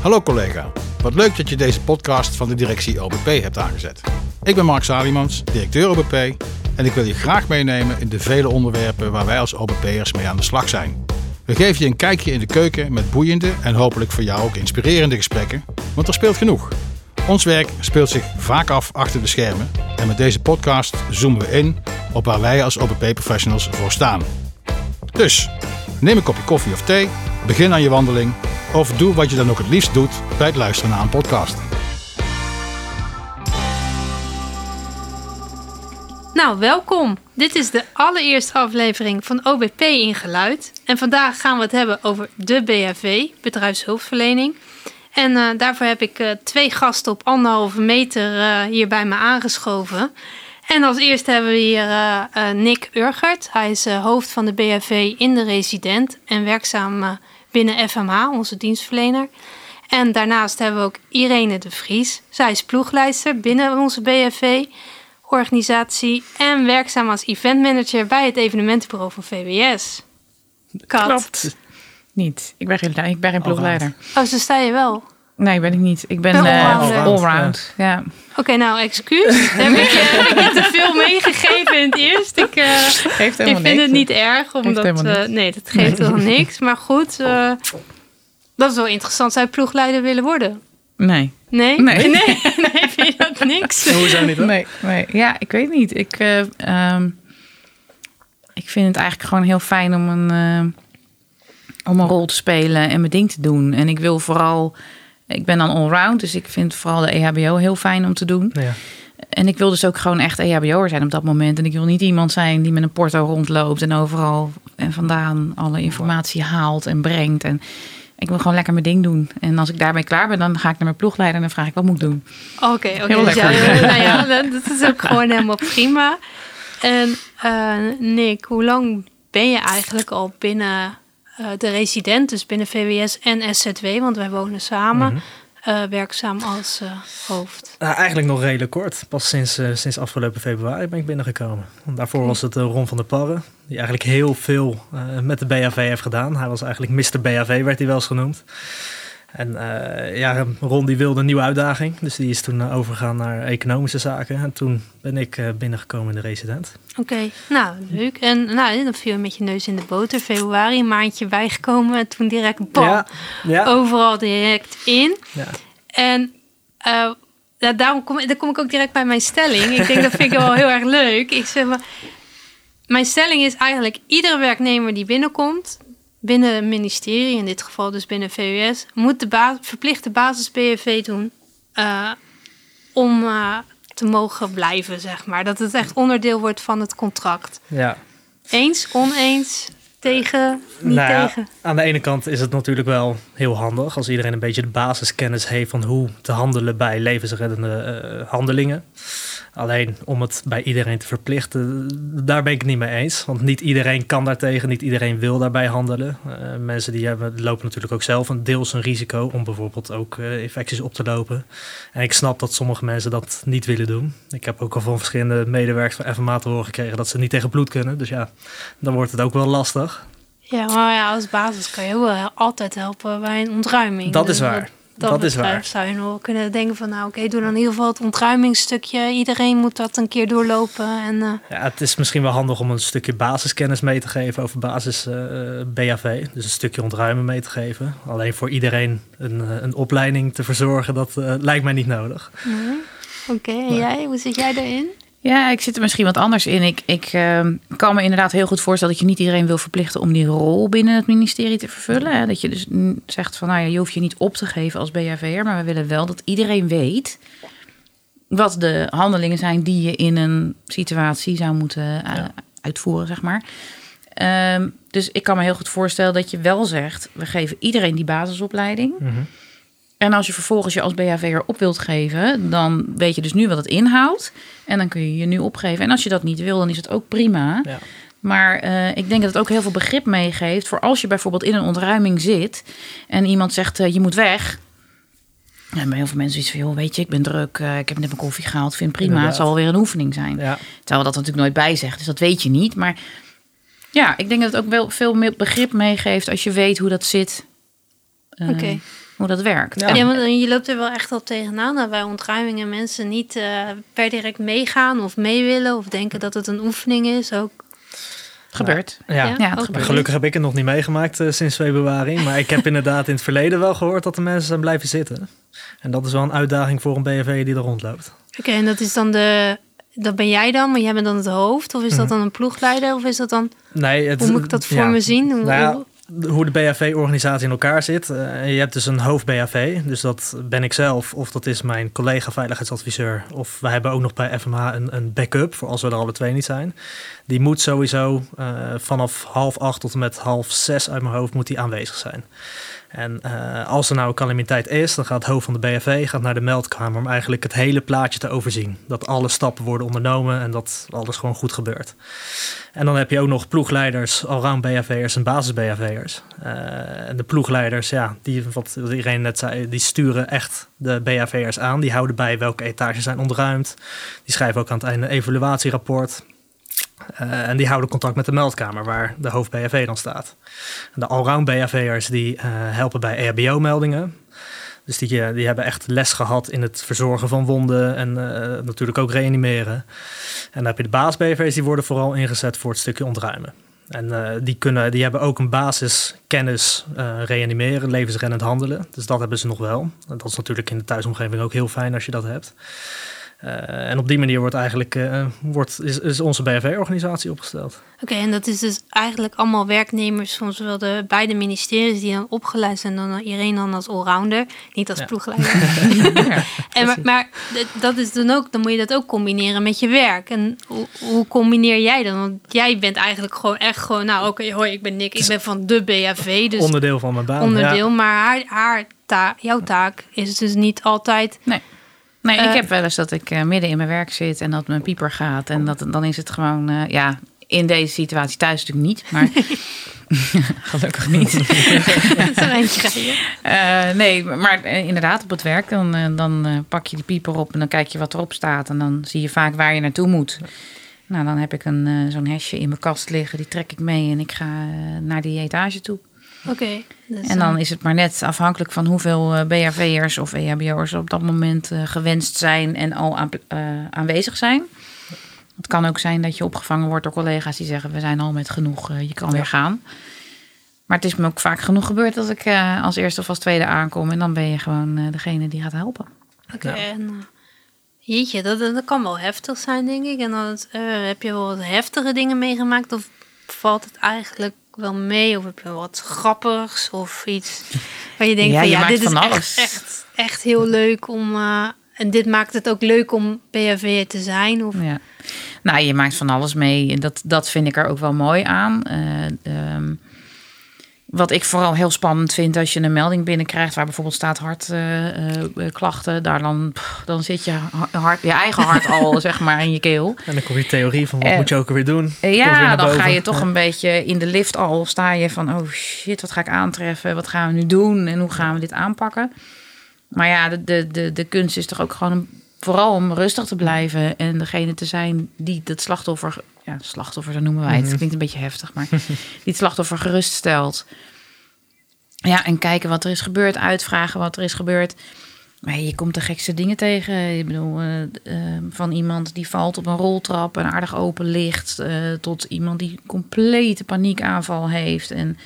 Hallo collega, wat leuk dat je deze podcast van de directie OBP hebt aangezet. Ik ben Mark Salimans, directeur OBP en ik wil je graag meenemen in de vele onderwerpen waar wij als OBP'ers mee aan de slag zijn. We geven je een kijkje in de keuken met boeiende en hopelijk voor jou ook inspirerende gesprekken, want er speelt genoeg. Ons werk speelt zich vaak af achter de schermen en met deze podcast zoomen we in op waar wij als OBP-professionals voor staan. Dus neem een kopje koffie of thee, begin aan je wandeling of doe wat je dan ook het liefst doet bij het luisteren naar een podcast. Nou, welkom. Dit is de allereerste aflevering van OBP in Geluid. En vandaag gaan we het hebben over de BHV, bedrijfshulpverlening. En uh, daarvoor heb ik uh, twee gasten op anderhalve meter uh, hier bij me aangeschoven. En als eerste hebben we hier Nick Urgert. Hij is hoofd van de BHV in de resident en werkzaam binnen FMH, onze dienstverlener. En daarnaast hebben we ook Irene de Vries. Zij is ploegleider binnen onze BHV organisatie en werkzaam als eventmanager bij het evenementenbureau van VWS. Kat. Klopt. Niet. Ik ben geen, ik ben geen ploegleider. Oh, zo sta je wel. Nee, ben ik niet. Ik ben uh, allround. Ja. Oké, okay, nou, excuus. heb ik, uh, ik heb te veel meegegeven in het eerst. Ik, uh, ik vind niks. het niet erg, omdat... Uh, nee, dat geeft nee. wel niks. Maar goed, dat is wel interessant. Zou je ploegleider willen worden? Nee. Nee? Nee. Nee, nee vind je dat niks? Hoezo niet? Nee, nee, ja, ik weet niet. Ik, um, ik vind het eigenlijk gewoon heel fijn om een, om een rol te spelen en mijn ding te doen. En ik wil vooral ik ben dan allround, dus ik vind vooral de EHBO heel fijn om te doen. Ja. En ik wil dus ook gewoon echt EHBO'er zijn op dat moment. En ik wil niet iemand zijn die met een porto rondloopt en overal en vandaan alle informatie haalt en brengt. En ik wil gewoon lekker mijn ding doen. En als ik daarmee klaar ben, dan ga ik naar mijn ploegleider en dan vraag ik wat moet ik doen. Oké, oké. Okay, dus ja, nou ja, dat is ook gewoon helemaal prima. En uh, Nick, hoe lang ben je eigenlijk al binnen de resident, dus binnen VWS en SZW, want wij wonen samen. Mm -hmm. uh, werkzaam als uh, hoofd? Nou, eigenlijk nog redelijk kort. Pas sinds, sinds afgelopen februari ben ik binnengekomen. Want daarvoor was het Ron van der Parre, die eigenlijk heel veel met de BHV heeft gedaan. Hij was eigenlijk Mr. BHV, werd hij wel eens genoemd. En uh, ja, Ron die wilde een nieuwe uitdaging. Dus die is toen overgegaan naar economische zaken. En toen ben ik uh, binnengekomen in de resident. Oké, okay, nou leuk. En nou, dan viel je met je neus in de boter. Februari, een maandje bijgekomen. En toen direct bam, ja, ja. overal direct in. Ja. En uh, ja, daarom kom, dan kom ik ook direct bij mijn stelling. Ik denk dat vind ik wel heel erg leuk. Ik zeg maar, mijn stelling is eigenlijk... iedere werknemer die binnenkomt binnen het ministerie, in dit geval dus binnen VWS, moet de ba verplichte basis BFV doen uh, om uh, te mogen blijven, zeg maar. Dat het echt onderdeel wordt van het contract. Ja. Eens, oneens, tegen, niet nou tegen? Aan de ene kant is het natuurlijk wel heel handig als iedereen een beetje de basiskennis heeft van hoe te handelen bij levensreddende uh, handelingen. Alleen om het bij iedereen te verplichten, daar ben ik het niet mee eens. Want niet iedereen kan daartegen, niet iedereen wil daarbij handelen. Uh, mensen die hebben, lopen natuurlijk ook zelf een deels een risico om bijvoorbeeld ook uh, infecties op te lopen. En ik snap dat sommige mensen dat niet willen doen. Ik heb ook al van verschillende medewerkers van FMA te horen gekregen dat ze niet tegen bloed kunnen. Dus ja, dan wordt het ook wel lastig. Ja, maar ja, als basis kan je wel altijd helpen bij een ontruiming. Dat is dus waar dat, dat is waar. zou je nog kunnen denken van nou oké, doe dan in ieder geval het ontruimingsstukje. Iedereen moet dat een keer doorlopen. En, uh... Ja, het is misschien wel handig om een stukje basiskennis mee te geven over basis uh, BHV. Dus een stukje ontruimen mee te geven. Alleen voor iedereen een, een opleiding te verzorgen, dat uh, lijkt mij niet nodig. Nee. Oké, en jij? Hoe zit jij daarin? Ja, ik zit er misschien wat anders in. Ik, ik uh, kan me inderdaad heel goed voorstellen dat je niet iedereen wil verplichten om die rol binnen het ministerie te vervullen. Hè? Dat je dus zegt van nou ja, je hoeft je niet op te geven als BHV'er, maar we willen wel dat iedereen weet wat de handelingen zijn die je in een situatie zou moeten uh, uitvoeren, zeg maar. Uh, dus ik kan me heel goed voorstellen dat je wel zegt, we geven iedereen die basisopleiding. Mm -hmm. En als je vervolgens je als BHV'er op wilt geven, dan weet je dus nu wat het inhoudt. En dan kun je je nu opgeven. En als je dat niet wil, dan is het ook prima. Ja. Maar uh, ik denk dat het ook heel veel begrip meegeeft voor als je bijvoorbeeld in een ontruiming zit en iemand zegt uh, je moet weg. En bij heel veel mensen is van, joh, weet je, ik ben druk, uh, ik heb net mijn koffie gehaald, vind prima, Inderdaad. het zal wel weer een oefening zijn. Ja. Terwijl dat natuurlijk nooit bij zegt, dus dat weet je niet. Maar ja, ik denk dat het ook wel veel meer begrip meegeeft als je weet hoe dat zit. Oké. Okay. Hoe dat werkt. Ja. En- Ja, want je loopt er wel echt op tegenaan dat bij ontruimingen mensen niet eh, per direct meegaan of mee willen of denken dat het een oefening is. Ook. gebeurt. Ja. Ja, Ja, het ook. gebeurt. Gelukkig heb ik het nog niet meegemaakt eh, sinds februari. Maar ik heb inderdaad in het verleden wel gehoord dat de mensen zijn blijven zitten. En dat is wel een uitdaging voor een BFV die er rondloopt. Oké, en dat is dan de. Dat ben jij dan, maar jij bent dan het hoofd? Of is dat dan een ploegleider? Of is dat dan. Nee, het, Hoe moet ik dat voor ja. me zien? Hoe- Nou ja, hoe- de BHV-organisatie in elkaar zit. Eh, je hebt dus een hoofd-BHV, dus dat ben ik zelf of dat is mijn collega veiligheidsadviseur. Of wij hebben ook nog bij FMH een, een backup voor als we er alle twee niet zijn. Die moet sowieso eh, vanaf half acht tot en met half zes uit mijn hoofd moet die aanwezig zijn. En eh, als er nou een calamiteit is, dan gaat het hoofd van de BHV gaat naar de meldkamer om eigenlijk het hele plaatje te overzien. Dat alle stappen worden ondernomen en dat alles gewoon goed gebeurt. En dan heb je ook nog ploegleiders, allround BHV'ers en basis BHV'ers. Eh, en de ploegleiders, ja, die, wat iedereen net zei, die sturen echt de BHV'ers aan. Die houden bij welke etages zijn ontruimd. Die schrijven ook aan het einde een evaluatierapport. Eh, en die houden contact met de meldkamer waar de hoofd BHV dan staat. De allround BHV'ers die eh, helpen bij EHBO-meldingen. Dus die, eh, die hebben echt les gehad in het verzorgen van wonden en natuurlijk ook reanimeren. En dan heb je de baas-BV's, die worden vooral ingezet voor het stukje ontruimen. En die, kunnen, die hebben ook een basiskennis reanimeren, levensrennend handelen. Dus dat hebben ze nog wel. Dat is natuurlijk in de thuisomgeving ook heel fijn als je dat hebt. Eh, en op die manier wordt eigenlijk, eh, wordt, is, is onze BFV-organisatie opgesteld. Oké, en dat is dus eigenlijk allemaal werknemers van zowel de beide ministeries die dan opgeleid zijn dan iedereen dan als allrounder, niet als Ja. ploegleider. en maar, dat is dan ook, dan moet je dat ook combineren met je werk. En hoe, hoe combineer jij dan? Want jij bent eigenlijk gewoon echt gewoon, nou oké, hoi, ik ben Nick, ik ben van de BHV, dus onderdeel van mijn baan. onderdeel. Ja. Maar haar, haar taak, jouw taak is dus niet altijd. Nee. Nee, ik Eh, heb wel eens dat ik eh, midden in mijn werk zit en dat mijn pieper gaat. En dat, dan is het gewoon, eh, ja, in deze situatie thuis natuurlijk niet. Maar gelukkig niet. Eh, nee, maar inderdaad op het werk, dan, dan eh, pak je die pieper op en dan kijk je wat erop staat. En dan zie je vaak waar je naartoe moet. Nou, dan heb ik een, eh, zo'n hesje in mijn kast liggen, die trek ik mee en ik ga naar die etage toe. Oké. dus, En dan eh, is het maar net afhankelijk van hoeveel eh BHV'ers of EHBO'ers op dat moment eh, gewenst zijn en al aan, eh, aanwezig zijn. Het kan ook zijn dat je opgevangen wordt door collega's die zeggen: We zijn al met genoeg, je kan weer gaan. Maar het is me ook vaak genoeg gebeurd dat ik eh, als eerste of als tweede aankom. En dan ben je gewoon eh, degene die gaat helpen. Oké, Ja. en jeetje, dat, dat kan wel heftig zijn, denk ik. En dan eh, heb je wel wat heftige dingen meegemaakt? Of valt het eigenlijk wel mee? Of heb je wel wat grappigs of iets waar je denkt Ja, van je ja, dit is van echt, alles. echt, echt heel leuk om... eh, en dit maakt het ook leuk om BHV te zijn? Of, Ja. Nou, je maakt van alles mee. En dat, dat vind ik er ook wel mooi aan. Eh, ehm, wat ik vooral heel spannend vind als je een melding binnenkrijgt waar bijvoorbeeld staat hartklachten, daar dan, pff, dan zit je ha- hart, je eigen hart al zeg maar in je keel. En dan kom je theorie van wat Eh, moet je ook alweer doen. Eh, weer Ja, dan ga je toch Ja. een beetje in de lift al sta je van oh shit, wat ga ik aantreffen? Wat gaan we nu doen en hoe gaan we dit aanpakken? Maar ja, de, de, de, de kunst is toch ook gewoon om- vooral om rustig te blijven en degene te zijn die het slachtoffer, ja, slachtoffer zo noemen wij het, Mhm. klinkt een beetje heftig, maar die het slachtoffer geruststelt. Ja, en kijken wat er is gebeurd, uitvragen wat er is gebeurd. Maar je komt de gekste dingen tegen. Ik bedoel, eh, eh, van iemand die valt op een roltrap en aardig open ligt, eh, tot iemand die complete paniekaanval heeft en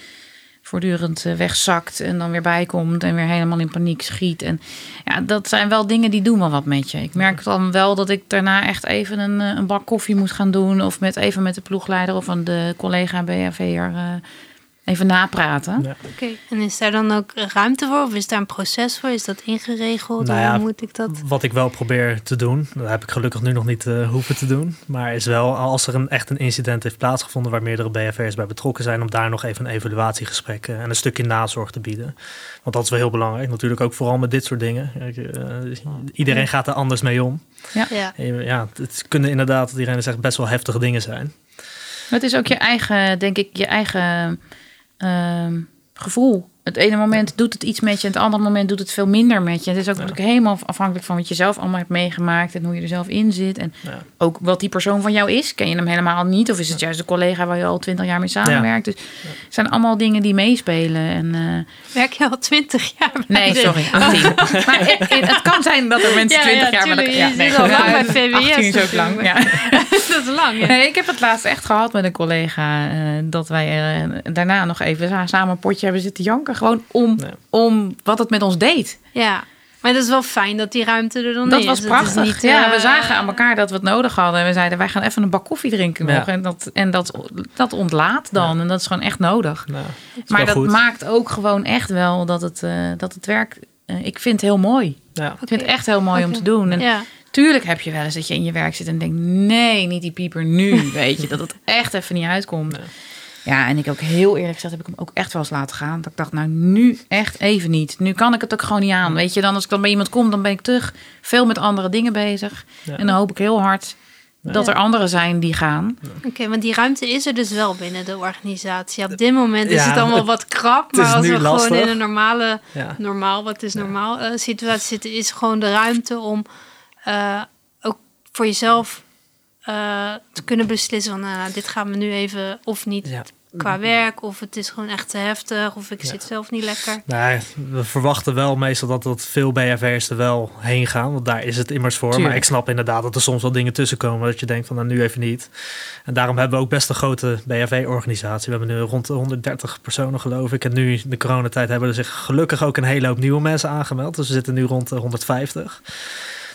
voortdurend eh, wegzakt en dan weer bijkomt en weer helemaal in paniek schiet. En ja, dat zijn wel dingen die doen wel wat met je. Ik merk dan wel dat ik daarna echt even een, eh, een bak koffie moet gaan doen of met even met de ploegleider of van de collega BHV'er even napraten. Ja. Oké, en is daar dan ook ruimte voor? Of is daar een proces voor? Is dat ingeregeld? Nou Hoe ja, moet ik dat? Wat ik wel probeer te doen, dat heb ik gelukkig nu nog niet eh, hoeven te doen. Maar is wel als er een, echt een incident heeft plaatsgevonden waar meerdere BFR's bij betrokken zijn, om daar nog even een evaluatiegesprek eh, en een stukje nazorg te bieden. Want dat is wel heel belangrijk. Natuurlijk ook vooral met dit soort dingen. Kijk, eh, iedereen gaat er anders mee om. Ja. Ja, het kunnen inderdaad, wat iedereen zegt, best wel heftige dingen zijn. Het is ook je eigen, denk ik, je eigen ehm, gevoel het ene moment doet het iets met je, en het andere moment doet het veel minder met je. Het is ook Ja. natuurlijk helemaal afhankelijk van wat je zelf allemaal hebt meegemaakt en hoe je er zelf in zit. En Ja. ook wat die persoon van jou is. Ken je hem helemaal niet? Of is het juist een collega waar je al twintig jaar mee samenwerkt? Dus het zijn allemaal dingen die meespelen. En, eh, Werk je al twintig jaar bij nee, de- sorry, 18. maar het, het kan zijn dat er mensen Ja, 20 ja, jaar... tuurlijk. met elkaar- zit al lang bij 18 VWS is ook lang, ja. dat is lang, ja. Nee, ik heb het laatst echt gehad met een collega. eh, dat wij eh, daarna nog even sa- samen een potje hebben zitten janken. Gewoon om, Ja. om wat het met ons deed. Ja, maar dat is wel fijn dat die ruimte er dan Dat is. was Het prachtig. Is niet, ja, we eh, zagen aan elkaar dat we het nodig hadden. En we zeiden, wij gaan even een bak koffie drinken Ja. nog. En, dat, en dat, dat ontlaat dan. En dat is gewoon echt nodig. Is Maar dat goed. maakt ook gewoon echt wel dat het, eh, dat het werk... eh, ik vind het heel mooi. Ja. Ik vind het echt heel mooi om te doen. En Ja. Tuurlijk heb je wel eens dat je in je werk zit en denkt: nee, niet die pieper nu. Weet je, dat het echt even niet uitkomt. Ja, en ik ook heel eerlijk gezegd heb ik hem ook echt wel eens laten gaan. Dat ik dacht, nou nu echt even niet. Nu kan ik het ook gewoon niet aan. Weet je, dan als ik dan bij iemand kom, dan ben ik terug veel met andere dingen bezig. Ja. En dan hoop ik heel hard dat er anderen zijn die gaan. Oké, want die ruimte is er dus wel binnen de organisatie. Op dit moment is Ja, het allemaal wat krap. Maar als we lastig. gewoon in een normale, Ja. normaal, wat is normaal, eh, situatie zitten, is gewoon de ruimte om eh, ook voor jezelf eh, te kunnen beslissen van nou, dit gaat me nu even of niet Ja. qua werk, of het is gewoon echt te heftig, of ik Ja. zit zelf niet lekker. Nee, we verwachten wel meestal dat, dat veel BFV'ers er wel heen gaan. Want daar is het immers voor. Tuurlijk. Maar ik snap inderdaad dat er soms wel dingen tussenkomen. Dat je denkt van nou nu even niet. En daarom hebben we ook best een grote BFV-organisatie. We hebben nu rond de 130 personen geloof ik. En nu in de coronatijd hebben er zich gelukkig ook een hele hoop nieuwe mensen aangemeld. Dus we zitten nu rond de 150.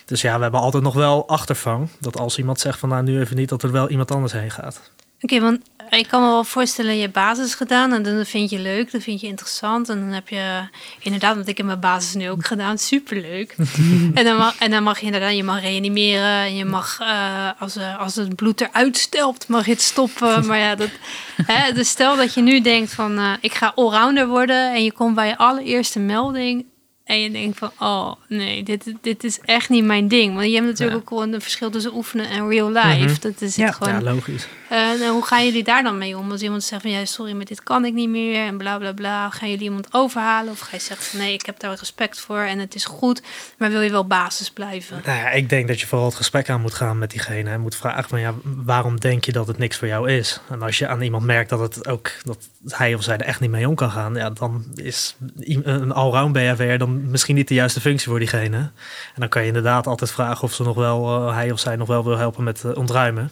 Dus ja, we hebben altijd nog wel achtervang. Dat als iemand zegt van nou nu even niet, dat er wel iemand anders heen gaat. Oké, want ik kan me wel voorstellen, je basis gedaan en dan vind je leuk, dan vind je interessant. En dan heb je inderdaad, want ik heb mijn basis nu ook gedaan, superleuk. en, dan mag, en dan mag je inderdaad, je mag reanimeren en je mag, eh, als, eh, als het bloed eruit stelpt, mag je het stoppen. maar ja, dat, hè, dus stel dat je nu denkt van, eh, ik ga allrounder worden en je komt bij je allereerste melding en je denkt van, oh nee, dit, dit is echt niet mijn ding. Want je hebt natuurlijk Ja. ook gewoon een verschil tussen oefenen en real life. Mhm. Dat is Ja. het gewoon. Ja, logisch. En eh, hoe gaan jullie daar dan mee om? Als iemand zegt van ja, sorry, maar dit kan ik niet meer en bla bla bla. Gaan jullie iemand overhalen? Of ga je zeggen van nee, ik heb daar respect voor en het is goed, maar wil je wel basis blijven? Nou ja, ik denk dat je vooral het gesprek aan moet gaan met diegene. En moet vragen van ja, waarom denk je dat het niks voor jou is? En als je aan iemand merkt dat het ook dat hij of zij er echt niet mee om kan gaan, ja, dan is een allround BHVR dan misschien niet de juiste functie voor diegene. En dan kan je inderdaad altijd vragen of ze nog wel, eh, hij of zij nog wel wil helpen met eh, ontruimen.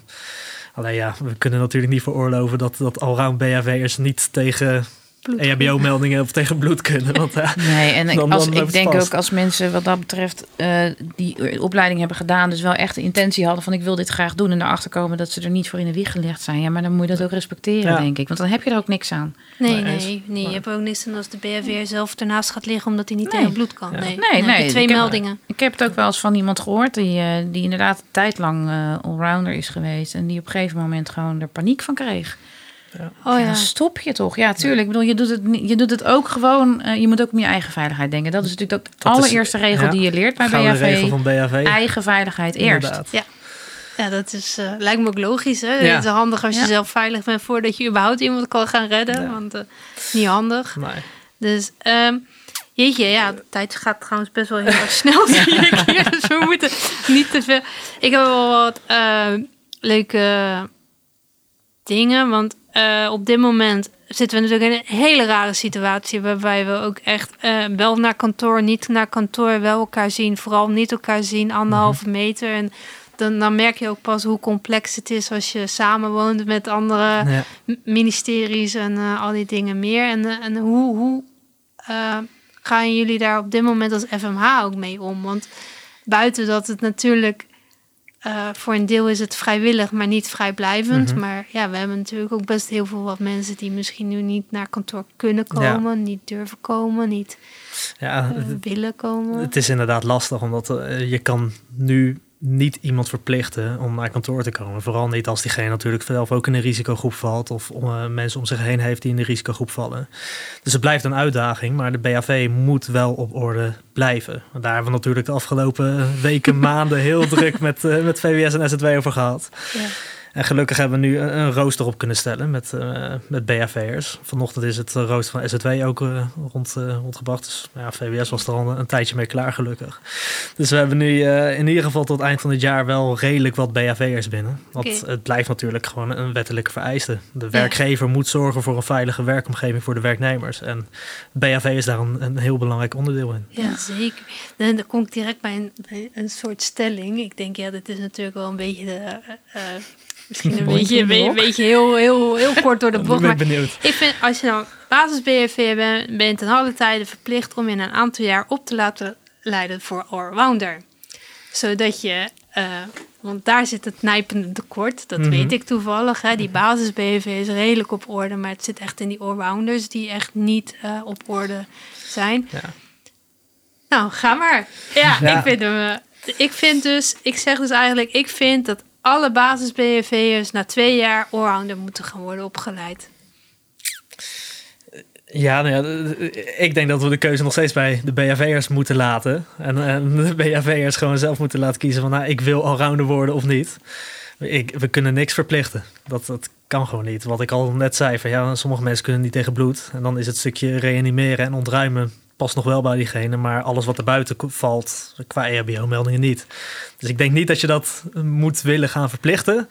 Alleen ja, we kunnen natuurlijk niet veroorloven dat, dat allround BHV'ers niet tegen. EHBO-meldingen of tegen bloed kunnen. Want ja, Nee, en Dan- als, dan ik denk vast. ook als mensen wat dat betreft eh, die opleiding hebben gedaan, dus wel echt de intentie hadden van ik wil dit graag doen en erachter komen dat ze er niet voor in de wieg gelegd zijn. Ja, maar dan moet je dat ook respecteren, Ja. denk ik. Want dan heb je er ook niks aan. Nee, Nee, nee, eens. nee. Je hebt ook niks aan als de BFR zelf ernaast gaat liggen omdat hij niet Nee. tegen bloed kan. Ja. Nee, Nee, heb twee ik heb- meldingen. Ik heb het ook wel eens van iemand gehoord die, eh, die inderdaad een tijd lang eh, allrounder is geweest en die op een gegeven moment gewoon er paniek van kreeg. Oh Ja, ja. dan stop je toch? Ja, tuurlijk. Ik bedoel, je doet het, je doet het ook gewoon. eh, je moet ook om je eigen veiligheid denken. Dat is natuurlijk ook de Dat is- allereerste regel ja, die je leert bij gouden regel BHV. van BHV. Eigen veiligheid eerst. Inderdaad. Ja, dat is, eh, lijkt me ook logisch. Hè? Ja. Het is handig als je Ja. zelf veilig bent voordat je überhaupt iemand kan gaan redden. Ja. Want eh niet handig. Nee. Dus, ehm, jeetje, ja, de tijd gaat trouwens best wel heel erg snel, zie ik hier. Dus we moeten niet te veel... Ik heb wel wat eh, leuke dingen, want eh, op dit moment zitten we natuurlijk in een hele rare situatie... waarbij we ook echt eh, wel naar kantoor, niet naar kantoor, wel elkaar zien. Vooral niet elkaar zien, anderhalve meter. En dan, dan merk je ook pas hoe complex het is als je samenwoont met andere Ja. ministeries en eh, al die dingen meer. En, en hoe, hoe gaan jullie daar op dit moment als FMH ook mee om? Want buiten dat het natuurlijk eh, voor een deel is het vrijwillig, maar niet vrijblijvend. Mhm. Maar ja, we hebben natuurlijk ook best heel veel wat mensen die misschien nu niet naar kantoor kunnen Ja. komen, niet durven komen, niet Ja, eh, willen komen. het is inderdaad lastig, omdat eh, je kan nu niet iemand verplichten om naar kantoor te komen. Vooral niet als diegene natuurlijk zelf ook in een risicogroep valt of eh, mensen om zich heen heeft die in de risicogroep vallen. Dus het blijft een uitdaging, maar de BHV moet wel op orde blijven. Daar hebben we natuurlijk de afgelopen weken, maanden heel druk met, eh, met VWS en SZW over gehad. Ja. En gelukkig hebben we nu een, een rooster op kunnen stellen met, eh, met BHV'ers. Vanochtend is het eh, rooster van SZW ook eh, rond, eh, rondgebracht. Dus ja, VWS was er al een, een tijdje mee klaar, gelukkig. Dus we hebben nu in ieder geval tot eind van het jaar wel redelijk wat BHV'ers binnen. Want het blijft natuurlijk gewoon een wettelijke vereiste. De werkgever moet zorgen voor een veilige werkomgeving voor de werknemers. En BHV is daar een, een heel belangrijk onderdeel in. Ja, zeker. Dan, dan kom ik direct bij een, bij een soort stelling. Ik denk, ja, dit is natuurlijk wel een beetje de... misschien een beetje, in een heel, heel, heel kort door de bocht. ben ik benieuwd. ik vind, als je nou basis BFV bent, ben je ten alle tijde verplicht om je na een aantal jaar op te laten leiden voor allrounder. Zodat je, eh, want daar zit het nijpende tekort, dat Mhm. weet ik toevallig. Hè. Die basis BFV is redelijk op orde, maar het zit echt in die allrounders die echt niet eh, op orde zijn. Ja. Nou, ga maar. Ja, Ja. ik vind hem. eh, ik vind dus, ik zeg dus eigenlijk, ik vind dat alle basis BFV'ers na twee jaar allrounder moeten gaan worden opgeleid. Ja, nou ja, ik denk dat we de keuze nog steeds bij de BHV'ers moeten laten. En, de BHV'ers gewoon zelf moeten laten kiezen van... nou, ik wil allrounder worden of niet. Ik, we kunnen niks verplichten. Dat, dat kan gewoon niet. Wat ik al net zei, ja, sommige mensen kunnen niet tegen bloed. En dan is het stukje reanimeren en ontruimen past nog wel bij diegene. Maar alles wat er buiten valt, qua EHBO-meldingen niet. Dus ik denk niet dat je dat moet willen gaan verplichten.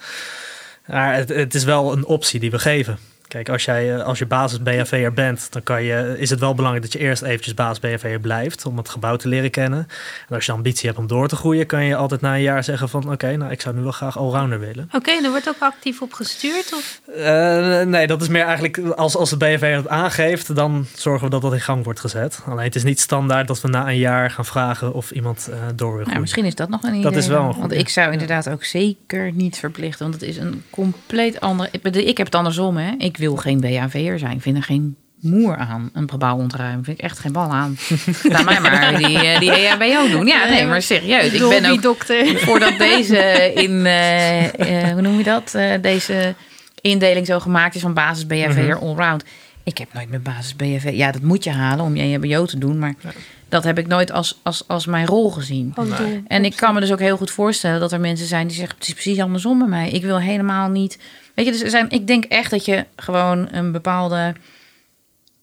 Maar het, het is wel een optie die we geven. Kijk, als, jij, eh, als je basis BHV'er bent, dan kan je, is het wel belangrijk dat je eerst eventjes basis BHV'er blijft om het gebouw te leren kennen. En als je ambitie hebt om door te groeien, kan je altijd na een jaar zeggen van oké, nou ik zou nu wel graag allrounder willen. Oké, en er wordt ook actief op gestuurd? Of? Eh, nee, dat is meer eigenlijk als, als de BHV het aangeeft, dan zorgen we dat dat in gang wordt gezet. Alleen het is niet standaard dat we na een jaar gaan vragen of iemand eh, door wil Nou, groeien. misschien is dat nog een idee. Dat is wel een Want ik zou inderdaad ook zeker niet verplichten. Want het is een compleet andere... Ik heb het andersom, hè. Ik wil geen BHV'er zijn. Ik vind er geen moer aan, een gebouw ontruimen. Vind ik echt geen bal aan. Laat mij maar die, eh, die EHBO doen. Ja, nee, maar serieus. Ik ben ook dokter. voordat deze in, eh, eh, hoe noem je dat? Deze indeling zo gemaakt is van basis BHV'er allround. Ik heb nooit met basis BHV. Ja, dat moet je halen om je EHBO te doen, maar dat heb ik nooit als, als, als mijn rol gezien. Doel. En ik kan me dus ook heel goed voorstellen dat er mensen zijn die zeggen: het is precies andersom bij mij. Ik wil helemaal niet. Weet je, dus er zijn, ik denk echt dat je gewoon een bepaalde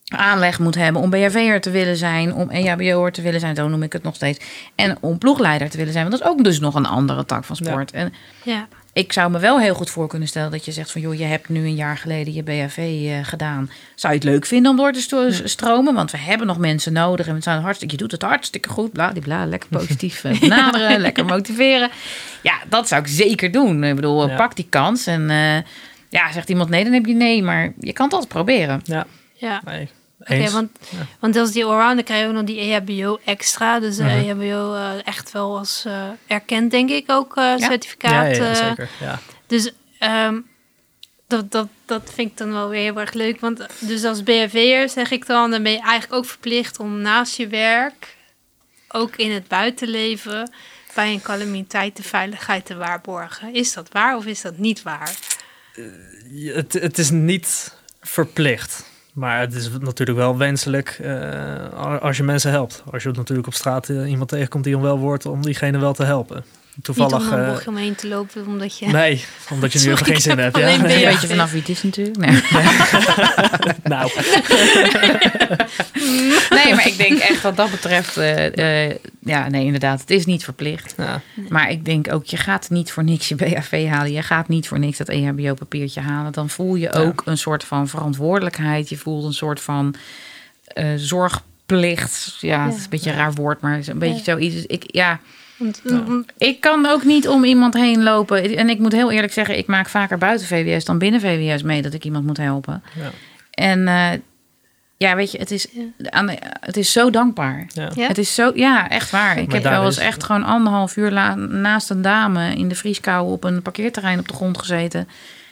aanleg moet hebben om BHV'er te willen zijn, om EHBO'er te willen zijn, zo noem ik het nog steeds. En om ploegleider te willen zijn, want dat is ook dus nog een andere tak van sport. En Ja. Ik zou me wel heel goed voor kunnen stellen dat je zegt van joh, je hebt nu een jaar geleden je BHV eh, gedaan. Zou je het leuk vinden om door te sto- stromen? Want we hebben nog mensen nodig en we zijn hartstikke, je doet het hartstikke goed, bla die bla, lekker positief eh, benaderen, lekker motiveren. Ja, dat zou ik zeker doen. Ik bedoel, Ja. pak die kans en eh, ja, zegt iemand nee, dan heb je nee, maar je kan het altijd proberen. Ja, ja. nee. Oké, want, want als die allrounder krijg je ook nog die EHBO extra. Dus de Mhm. EHBO eh, echt wel als eh, erkend, denk ik, ook eh, certificaat. ja, ja, eh, zeker. Ja. Dus ehm, dat, dat, dat vind ik dan wel weer heel erg leuk. Want dus als BHV'er zeg ik dan, dan ben je eigenlijk ook verplicht om naast je werk, ook in het buitenleven, bij een calamiteit de veiligheid te waarborgen. Is dat waar of is dat niet waar? Het, het is niet verplicht. Maar het is natuurlijk wel wenselijk eh, als je mensen helpt. Als je natuurlijk op straat eh, iemand tegenkomt die onwel wordt, om diegene wel te helpen. Toevallig. niet om een eh, bochtje omheen te lopen, omdat je... nee, omdat je nu Sorry, even geen zin heb hebt. Ja. alleen Een Ja. beetje vanaf wie het is natuurlijk. Nee. nou, nee, maar ik denk echt wat dat betreft, eh, eh, ja, nee, inderdaad, het is niet verplicht. ja. Maar ik denk ook, je gaat niet voor niks je BHV halen. Je gaat niet voor niks dat EHBO-papiertje halen. Dan voel je ook een soort van verantwoordelijkheid. Je voelt een soort van eh, zorgplicht. Ja, het is een beetje een raar woord, maar het is een beetje zoiets. Ik, ja, Want, want- ik kan ook niet om iemand heen lopen. En ik moet heel eerlijk zeggen, ik maak vaker buiten VWS dan binnen VWS mee dat ik iemand moet helpen. Ja. En eh, ja, weet je, het is, aan de- het is zo dankbaar. Ja. Ja? Het is zo, ja, echt waar. Ik Maar heb wel eens echt gewoon anderhalf uur la- naast een dame in de vrieskou op een parkeerterrein op de grond gezeten.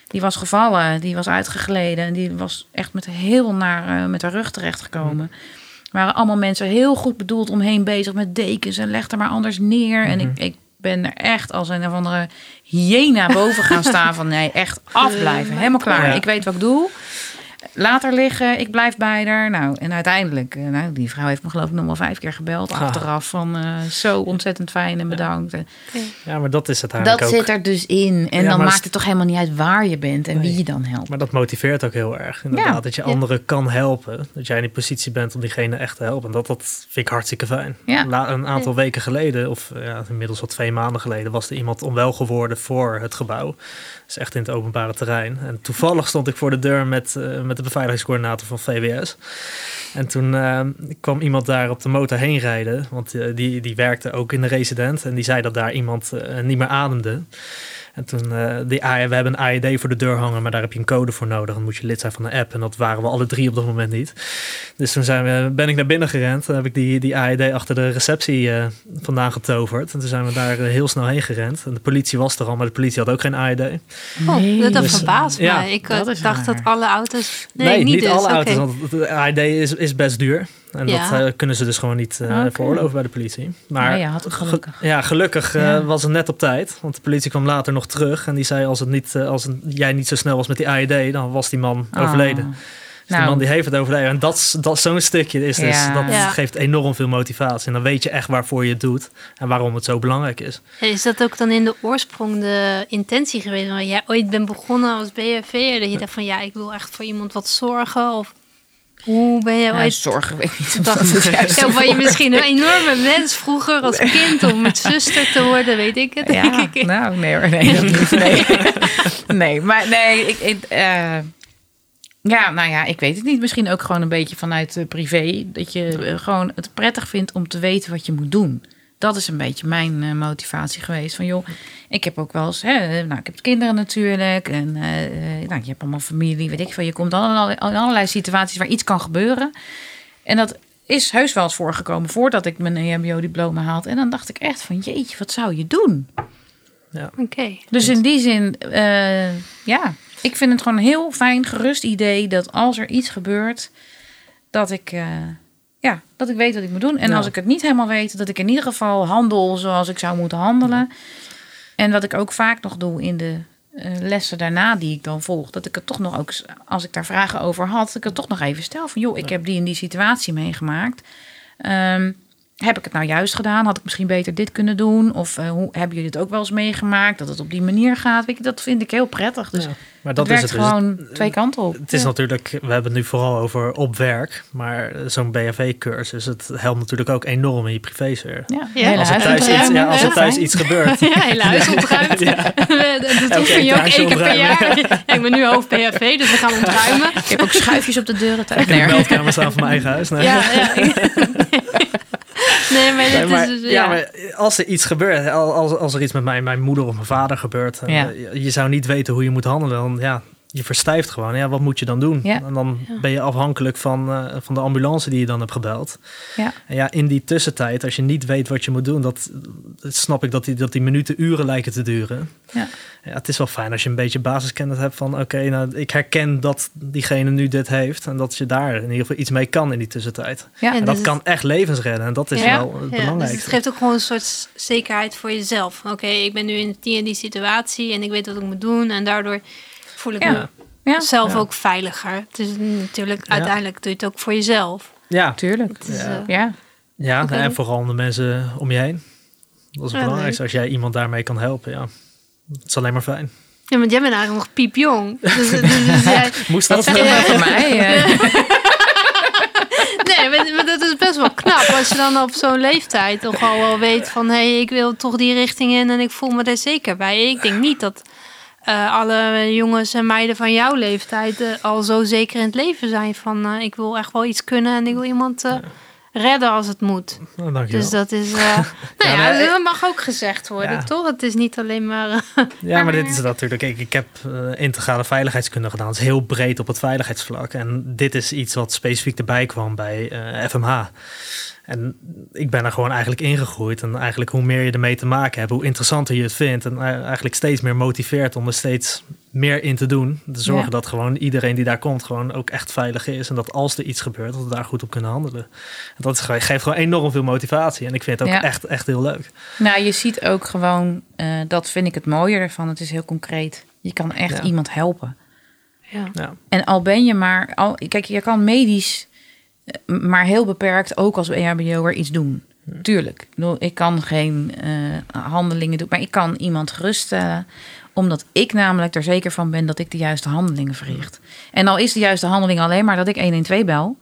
Die was gevallen, die was uitgegleden. En die was echt met heel naar eh, met haar rug terechtgekomen. Er waren allemaal mensen heel goed bedoeld omheen bezig met dekens en leg er maar anders neer. En ik, ik ben er echt als een of andere hyena boven gaan staan van nee, echt afblijven. Helemaal klaar. Ja. Ik weet wat ik doe. Later liggen, ik blijf bij haar. Nou, en uiteindelijk, eh, nou, die vrouw heeft me geloof ik nog wel vijf keer gebeld Ah. achteraf van eh, zo ontzettend fijn en bedankt. Ja, maar dat is het Dat eigenlijk ook. zit er dus in. En Ja, dan maakt het toch helemaal niet uit waar je bent en wie je dan helpt. Maar dat motiveert ook heel erg. Inderdaad, Ja. dat je Ja. anderen kan helpen. Dat jij in die positie bent om diegene echt te helpen. En dat, dat vind ik hartstikke fijn. Ja. La- een aantal weken geleden, of ja, inmiddels al twee maanden geleden, was er iemand onwel geworden voor het gebouw. Dus echt in het openbare terrein. En toevallig stond ik voor de deur met, eh, met de beveiligingscoördinator van VWS. En toen eh, kwam iemand daar op de motor heen rijden. Want eh, die, die werkte ook in de resident. En die zei dat daar iemand niet meer ademde. En toen, eh die, we hebben een AED voor de deur hangen, maar daar heb je een code voor nodig. Dan moet je lid zijn van de app. En dat waren we alle drie op dat moment niet. Dus toen zijn we, ben ik naar binnen gerend. Dan heb ik die, die AED achter de receptie eh, vandaan getoverd. En toen zijn we daar eh, heel snel heen gerend. En de politie was er al, maar de politie had ook geen AED. Oh, dat, dat Dus, verbaast ja, mij. Ik dat dacht raar. dat alle auto's... Nee, Nee, niet, niet, dus. alle auto's, want de AED is, is best duur. En Ja. dat eh, kunnen ze dus gewoon niet eh Oké. veroorloven bij de politie. Maar Maar ja, had het ge- gelukkig. ja, gelukkig eh, Ja. was het net op tijd. Want de politie kwam later nog terug. En die zei, als, het niet, als het- jij niet zo snel was met die AED, dan was die man overleden. Oh. Dus Nou. die man die heeft het overleden. En dat, is- dat, zo'n stukje is dus, Ja. dat Ja. geeft enorm veel motivatie. En dan weet je echt waarvoor je het doet. En waarom het zo belangrijk is. Is dat ook dan in de oorsprong de intentie geweest? Waar jij ooit bent begonnen als BFV'er? Dat je dacht van ja, ik wil echt voor iemand wat zorgen? Of hoe ben je Nou, ooit... zorgen weet ik niet dat het Ja, was je misschien een enorme wens vroeger als kind om met zuster te worden, weet ik het. denk Ja, ik. nou, nee hoor, nee, dat niet. Nee, nee maar nee, ik, ik, eh, ja, nou ja, ik weet het niet. Misschien ook gewoon een beetje vanuit privé. Dat je eh, gewoon het prettig vindt om te weten wat je moet doen. Dat is een beetje mijn eh, motivatie geweest. Van joh, ik heb ook wel eens, hè, nou, ik heb kinderen natuurlijk. En eh, eh, nou, je hebt allemaal familie, weet ik veel. Je komt in allerlei, in allerlei situaties waar iets kan gebeuren. En dat is heus wel eens voorgekomen voordat ik mijn E EHBO-diploma haalde. En dan dacht ik echt van jeetje, wat zou je doen? Oké. Dus in die zin, eh, ja, ik vind het gewoon een heel fijn, gerust idee dat als er iets gebeurt, dat ik, eh, ja, dat ik weet wat ik moet doen. En Ja. als ik het niet helemaal weet, dat ik in ieder geval handel zoals ik zou moeten handelen. En wat ik ook vaak nog doe in de eh, lessen daarna die ik dan volg, dat ik het toch nog ook, als ik daar vragen over had, dat ik het toch nog even stel van, joh, ik heb die in die situatie meegemaakt. Ehm, heb ik het nou juist gedaan? Had ik misschien beter dit kunnen doen? Of eh, hoe hebben jullie het ook wel eens meegemaakt dat het op die manier gaat? Weet je, dat vind ik heel prettig. Dus Ja, maar dat dat is werkt het dus. gewoon twee kanten op. Het is Ja. natuurlijk, we hebben het nu vooral over op werk. Maar zo'n BHV-cursus, het helpt natuurlijk ook enorm in je privésfeer. Ja, Als er huis thuis, iets, ja, als er thuis iets gebeurt. Ja, hele huis ontruimd. Dat oefen je ook één keer per jaar. Ja, ik ben nu hoofd BHV, dus we gaan ontruimen. Ik heb ook schuifjes op de deuren. Ik heb Nee, een meldkamer staan van mijn eigen huis. Nee. Ja, ja. Nee, maar Nee, dit maar, is dus, ja. ja. maar als er iets gebeurt, al- als, als er iets met mijn, mijn moeder of mijn vader gebeurt, Ja. eh, je zou niet weten hoe je moet handelen, dan ja, je verstijft gewoon. Ja, wat moet je dan doen? Ja. En dan ben je afhankelijk van, eh, van de ambulance die je dan hebt gebeld. Ja. En ja, in die tussentijd, als je niet weet wat je moet doen, dat, dat snap ik dat die, dat die minuten uren lijken te duren. Ja. Ja, het is wel fijn als je een beetje basiskennis hebt van oké, nou, ik herken dat diegene nu dit heeft en dat je daar in ieder geval iets mee kan in die tussentijd. Ja. En En dus dat kan echt levens redden en dat is wel het Ja, dus het geeft ook gewoon een soort zekerheid voor jezelf. Oké, ik ben nu in die en die situatie en ik weet wat ik moet doen. En daardoor voel ik Ja. me ja, zelf Ja. ook veiliger. Het is natuurlijk, Ja. uiteindelijk doe je het ook voor jezelf. Ja, tuurlijk. Het is, Ja. eh, Ja, Ja, en vooral de mensen om je heen. Dat is het belangrijkste. Als jij iemand daarmee kan helpen, ja. Het is alleen maar fijn. ja, want jij bent eigenlijk nog piepjong. Dus, dus, dus jij- Moest dat zeg voor mij. eh. nee, maar, maar dat is best wel knap. Als je dan op zo'n leeftijd toch al wel weet van... hé, hey, ik wil toch die richting in en ik voel me er zeker bij. Ik denk niet dat eh, alle jongens en meiden van jouw leeftijd... eh, al zo zeker in het leven zijn van... eh, ik wil echt wel iets kunnen en ik wil iemand redden als het moet. Nou. Dus dat is... nou ja, maar- dat mag ook gezegd worden, Ja. toch? Het is niet alleen maar... Ja, maar dit is natuurlijk. Ik, ik heb integrale veiligheidskunde gedaan. Het is heel breed op het veiligheidsvlak. En dit is iets wat specifiek erbij kwam bij FMH. En ik ben er gewoon eigenlijk ingegroeid. En eigenlijk hoe meer je ermee te maken hebt, hoe interessanter je het vindt. En eh, eigenlijk steeds meer motiveert om er steeds meer in te doen. Te zorgen Ja. dat gewoon iedereen die daar komt gewoon ook echt veilig is. En dat als er iets gebeurt, dat we daar goed op kunnen handelen. En dat is, gewoon- geeft gewoon enorm veel motivatie. En ik vind het ook Ja. echt, echt heel leuk. Nou, je ziet ook gewoon, eh, dat vind ik het mooier ervan. Het is heel concreet. Je kan echt Ja. iemand helpen. Ja. Ja. En al ben je maar, al, kijk, je kan medisch maar heel beperkt ook als EHBO'er iets doen. Tuurlijk. Ik, kan geen eh, handelingen doen, maar ik kan iemand geruststellen. Omdat ik namelijk er zeker van ben dat ik de juiste handelingen verricht. En al is de juiste handeling alleen maar dat ik 112 bel.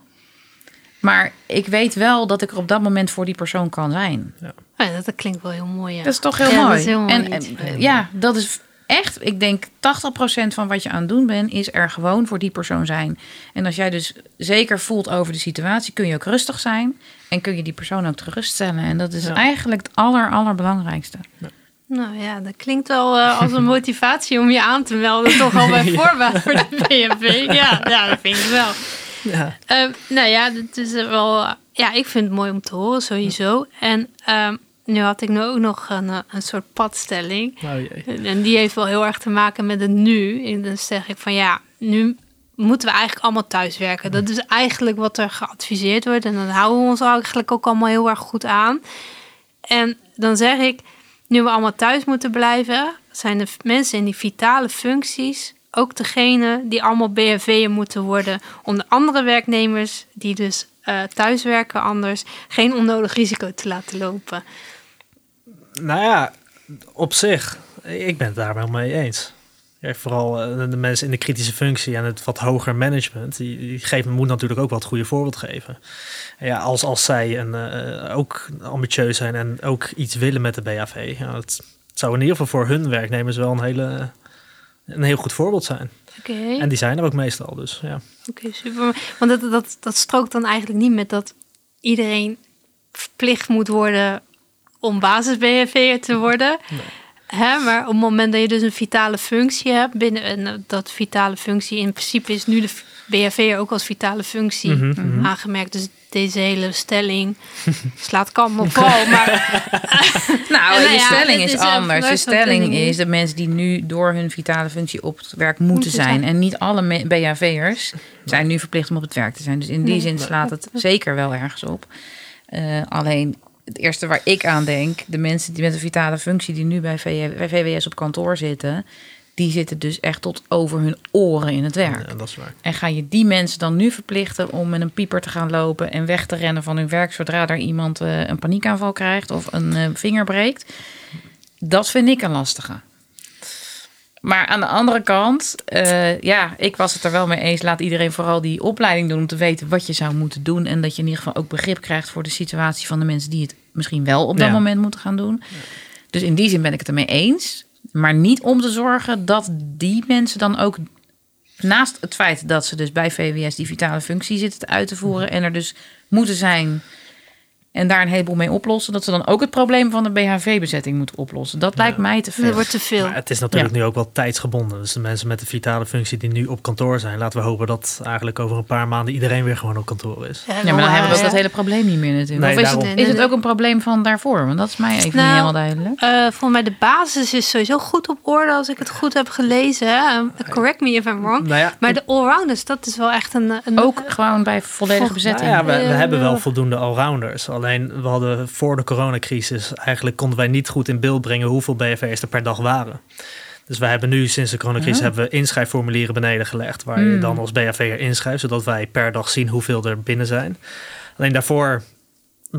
Maar ik weet wel dat ik er op dat moment voor die persoon kan zijn. Oh ja, dat, klinkt wel heel mooi. Ja. Dat is toch heel Ja, mooi. dat is heel mooi en eh, ja, dat is echt, ik denk 80% van wat je aan het doen bent, is er gewoon voor die persoon zijn. En als jij dus zeker voelt over de situatie, kun je ook rustig zijn. En kun je die persoon ook geruststellen. En dat is Ja. eigenlijk het aller, allerbelangrijkste. Nou ja, dat klinkt wel eh, als een motivatie om je aan te melden. Toch al bij voorbaat voor de BNV. Ja, ja, dat vind ik wel. Ja. Ehm, nou ja, het is wel. eh, ja, ik vind het mooi om te horen sowieso. En ehm, nu had ik nu ook nog een, eh, een soort padstelling. Oh jee. En- die heeft wel heel erg te maken met het nu. En dan zeg ik van ja, nu moeten we eigenlijk allemaal thuiswerken. Dat is eigenlijk wat er geadviseerd wordt. En dan houden we ons eigenlijk ook allemaal heel erg goed aan. En dan zeg ik, nu we allemaal thuis moeten blijven, zijn de mensen in die vitale functies ook degene die allemaal BFV'er moeten worden. Om de andere werknemers die dus eh thuiswerken anders geen onnodig risico te laten lopen. Nou ja, op zich, ik ben het daar wel mee eens. Ja, vooral eh, de mensen in de kritische functie en het wat hoger management, die, die geven, moet natuurlijk ook wat goede voorbeeld geven. En ja, als, als zij een, eh, ook ambitieus zijn en ook iets willen met de BAV, ja, het zou in ieder geval voor hun werknemers wel een, hele, een heel goed voorbeeld zijn. Oké. En die zijn er ook meestal, dus ja. Oké, super. Want dat, dat, dat strookt dan eigenlijk niet met dat iedereen verplicht moet worden om basis-BNV'er te worden. Hè, maar op het moment dat je dus een vitale functie hebt binnen en dat vitale functie in principe is nu de BFV'er ook als vitale functie Mhm, mhm. aangemerkt. Dus deze hele stelling slaat kant op val. Maar Nou, En nou je ja, stelling is, is, anders. Je zo'n stelling is dat mensen die nu door hun vitale functie op het werk moeten, Moeten zijn. zijn. En niet alle BHV'ers zijn nu verplicht om op het werk te zijn. Dus in die Nee. zin slaat het zeker wel ergens op. Eh, alleen het eerste waar ik aan denk, de mensen die met een vitale functie die nu bij, VWS op kantoor zitten, die zitten dus echt tot over hun oren in het werk. ja, dat is waar. En ga je die mensen dan nu verplichten om met een pieper te gaan lopen en weg te rennen van hun werk zodra er iemand eh, een paniekaanval krijgt of een eh, vinger breekt? Dat vind ik een lastige. Maar aan de andere kant, eh, ja, ik was het er wel mee eens. Laat iedereen vooral die opleiding doen om te weten wat je zou moeten doen. En dat je in ieder geval ook begrip krijgt voor de situatie van de mensen die het misschien wel op dat Ja. moment moeten gaan doen. Dus in die zin ben ik het ermee eens. Maar niet om te zorgen dat die mensen dan ook naast het feit dat ze dus bij VWS die vitale functie zitten uit te voeren en er dus moeten zijn en daar een heleboel mee oplossen, dat ze dan ook het probleem van de BHV-bezetting moeten oplossen. Dat lijkt mij te dat veel. wordt te veel. Maar het is natuurlijk nu ook wel tijdsgebonden. Dus de mensen met de vitale functie die nu op kantoor zijn, laten we hopen dat eigenlijk over een paar maanden iedereen weer gewoon op kantoor is. Ja, maar dan hebben we ook dat hele probleem niet meer natuurlijk. Nee, of is, daarom. het, is het ook een probleem van daarvoor? Want dat is mij even Nou, niet helemaal duidelijk. Eh, volgens mij de basis is sowieso goed op orde als ik het goed heb gelezen. Um, correct me if I'm wrong. Nou ja, Maar de allrounders, dat is wel echt een... een Ook gewoon bij volledige Vol- bezetting. Nou ja, we, we Eh, hebben wel. voldoende allrounders. Alleen we hadden voor de coronacrisis eigenlijk konden wij niet goed in beeld brengen hoeveel BFV's er per dag waren. Dus wij hebben nu sinds de coronacrisis hebben we inschrijfformulieren beneden gelegd. Waar je Hmm. dan als BFV'er inschrijft, zodat wij per dag zien hoeveel er binnen zijn. Alleen daarvoor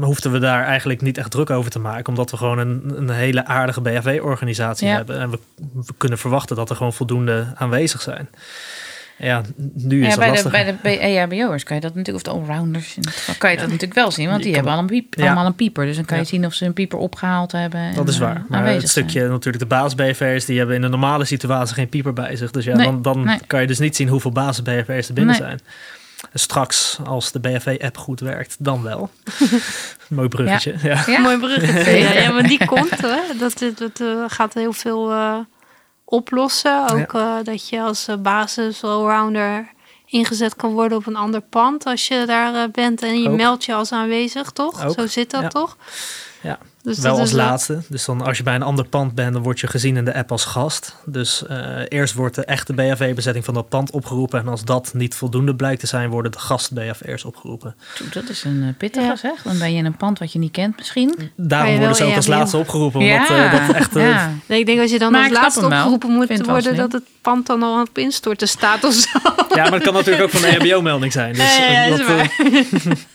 hoefden we daar eigenlijk niet echt druk over te maken. Omdat we gewoon een, een hele aardige BFV-organisatie Ja. hebben. En we, we kunnen verwachten dat er gewoon voldoende aanwezig zijn. Ja, nu is Ja, dat bij de, bij de EHBO'ers kan je dat natuurlijk, of de allrounders, kan je dat natuurlijk wel zien. Want die hebben al een piep, Ja. allemaal een pieper. Dus dan kan je zien of ze een pieper opgehaald hebben. Dat is eh, waar. Maar aanwezig het zijn. stukje natuurlijk de baas-BFR's, die hebben in een normale situatie geen pieper bij zich. Dus ja, Nee, dan, dan nee. kan je dus niet zien hoeveel basis-BFR's er binnen Nee. zijn. Straks, als de BFV-app goed werkt, dan wel. Mooi bruggetje. Ja. Ja? Mooi bruggetje. Ja, ja, maar die komt. Hè. Dat, dat, dat eh, gaat heel veel eh, oplossen. Ook eh, dat je als eh, basis allrounder ingezet kan worden op een ander pand als je daar eh, bent en je Ook. meldt je als aanwezig, toch? Ook. Zo zit dat Ja. toch? Ja. Dus wel als laatste. Dus dan als je bij een ander pand bent, dan word je gezien in de app als gast. Dus eh, eerst wordt de echte BFV-bezetting van dat pand opgeroepen. En als dat niet voldoende blijkt te zijn, worden de gast-BFR's opgeroepen. Dat is een eh, pittige Ja. zeg. Dan ben je in een pand wat je niet kent misschien. Daarom worden ze ook als laatste opgeroepen. Omdat eh, dat echt... ja. Nee, ik denk als je dan Maar als laatste opgeroepen moet worden, dat het pand dan al aan het instorten staat of zo. Ja, maar het kan natuurlijk ook van de EHBO-melding zijn. Dus ja, ja, eh, dat is waar.